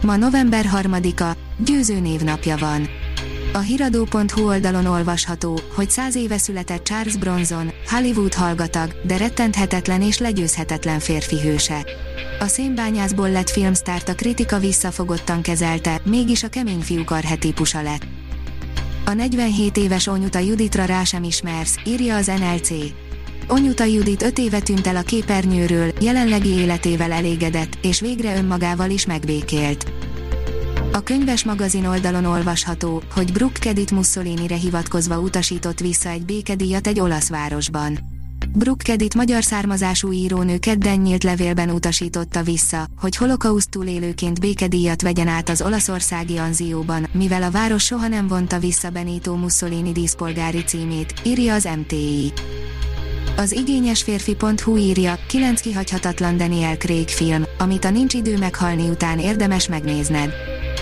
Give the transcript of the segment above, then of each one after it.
Ma november 3-a, Győző névnapja van. A hiradó.hu oldalon olvasható, hogy száz éve született Charles Bronson, Hollywood hallgatag, de rettenthetetlen és legyőzhetetlen férfi hőse. A szénbányászból lett filmsztárt a kritika visszafogottan kezelte, mégis a kemény fiúk arhetípusa lett. A 47 éves Onyuta Juditra rá sem ismersz, írja az NLC. Onyuta Judit 5 éve tűnt el a képernyőről, jelenlegi életével elégedett, és végre önmagával is megbékélt. A könyves magazin oldalon olvasható, hogy Brooke Kedit Mussolini-re hivatkozva utasított vissza egy békedíjat egy olasz városban. Brooke Kedit magyar származású írónő kedden nyílt levélben utasította vissza, hogy holokauszt túlélőként békedíjat vegyen át az olaszországi Anzióban, mivel a város soha nem vonta vissza Benito Mussolini díszpolgári címét, írja az MTI. Az igényes férfi.hu írja, 9 kihagyhatatlan Daniel Craig film, amit a nincs idő meghalni után érdemes megnézned.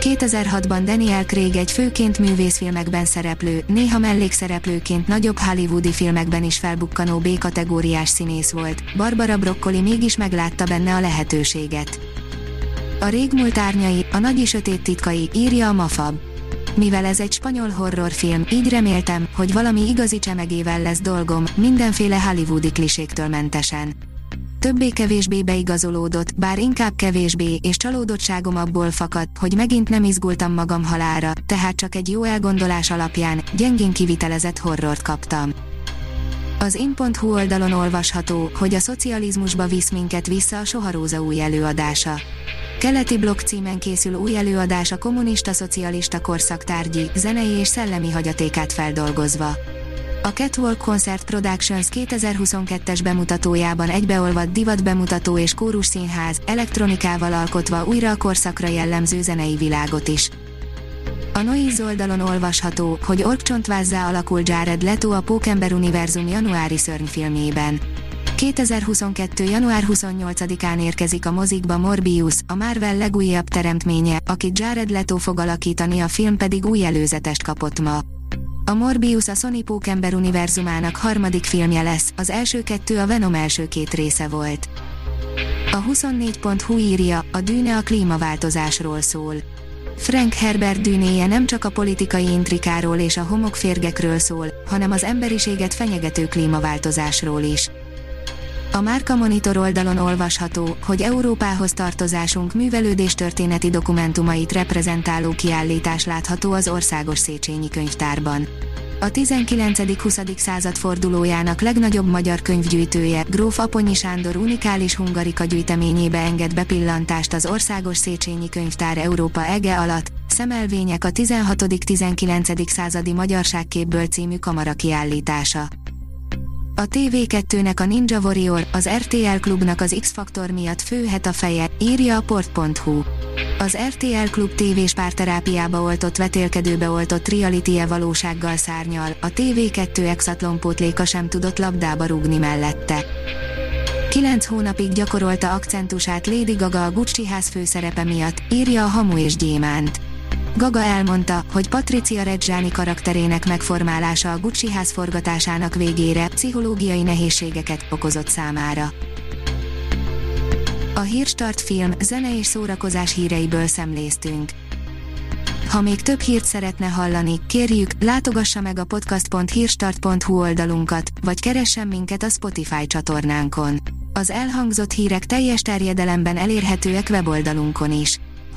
2006-ban Daniel Craig egy főként művészfilmekben szereplő, néha mellékszereplőként nagyobb hollywoodi filmekben is felbukkanó B-kategóriás színész volt, Barbara Broccoli mégis meglátta benne a lehetőséget. A régmúlt árnyai, a nagy sötét titkai, írja a Mafab. Mivel ez egy spanyol horrorfilm, így reméltem, hogy valami igazi csemegével lesz dolgom, mindenféle hollywoodi kliséktől mentesen többé-kevésbé beigazolódott, bár inkább kevésbé, és csalódottságom abból fakadt, hogy megint nem izgultam magam halára, tehát csak egy jó elgondolás alapján, gyengén kivitelezett horrort kaptam. Az in.hu oldalon olvasható, hogy a szocializmusba visz minket vissza a Soharóza új előadása. Keleti blokk címen készül új előadás a kommunista-szocialista korszak tárgyi, zenei és szellemi hagyatékát feldolgozva. A Catwalk Concert Productions 2022-es bemutatójában egybeolvadt divat bemutató és kórus színház, elektronikával alkotva újra a korszakra jellemző zenei világot is. A Noise oldalon olvasható, hogy orkcsontvázzá alakul Jared Leto a Pókember univerzum januári szörnyfilmében. 2022. január 28-án érkezik a mozikba Morbius, a Marvel legújabb teremtménye, akit Jared Leto fog alakítani, a film pedig új előzetest kapott ma. A Morbius a Sony Pókember univerzumának harmadik filmje lesz, az első kettő a Venom első két része volt. A 24.hu írja, a dűne a klímaváltozásról szól. Frank Herbert dűnéje nem csak a politikai intrikáról és a homokférgekről szól, hanem az emberiséget fenyegető klímaváltozásról is. A Márka Monitor oldalon olvasható, hogy Európához tartozásunk művelődés történeti dokumentumait reprezentáló kiállítás látható az Országos Széchenyi Könyvtárban. A 19.-20. század fordulójának legnagyobb magyar könyvgyűjtője, Gróf Aponyi Sándor unikális hungarika gyűjteményébe enged bepillantást az Országos Széchenyi Könyvtár Európa ege alatt, Szemelvények a 16.-19. századi magyarságképből című kamara kiállítása. A TV2-nek a Ninja Warrior, az RTL klubnak az X-faktor miatt főhet a feje, írja a port.hu. Az RTL klub tévés párterápiába oltott vetélkedőbe oltott reality -e valósággal szárnyal, a TV2 exatlon pótléka sem tudott labdába rúgni mellette. Kilenc hónapig gyakorolta akcentusát Lady Gaga a Gucci ház főszerepe miatt, írja a Hamu és Gyémánt. Gaga elmondta, hogy Patricia Reggiani karakterének megformálása a Gucci ház forgatásának végére pszichológiai nehézségeket okozott számára. A Hírstart film, zene és szórakozás híreiből szemléztünk. Ha még több hírt szeretne hallani, kérjük, látogassa meg a podcast.hírstart.hu oldalunkat, vagy keressen minket a Spotify csatornánkon. Az elhangzott hírek teljes terjedelemben elérhetőek weboldalunkon is.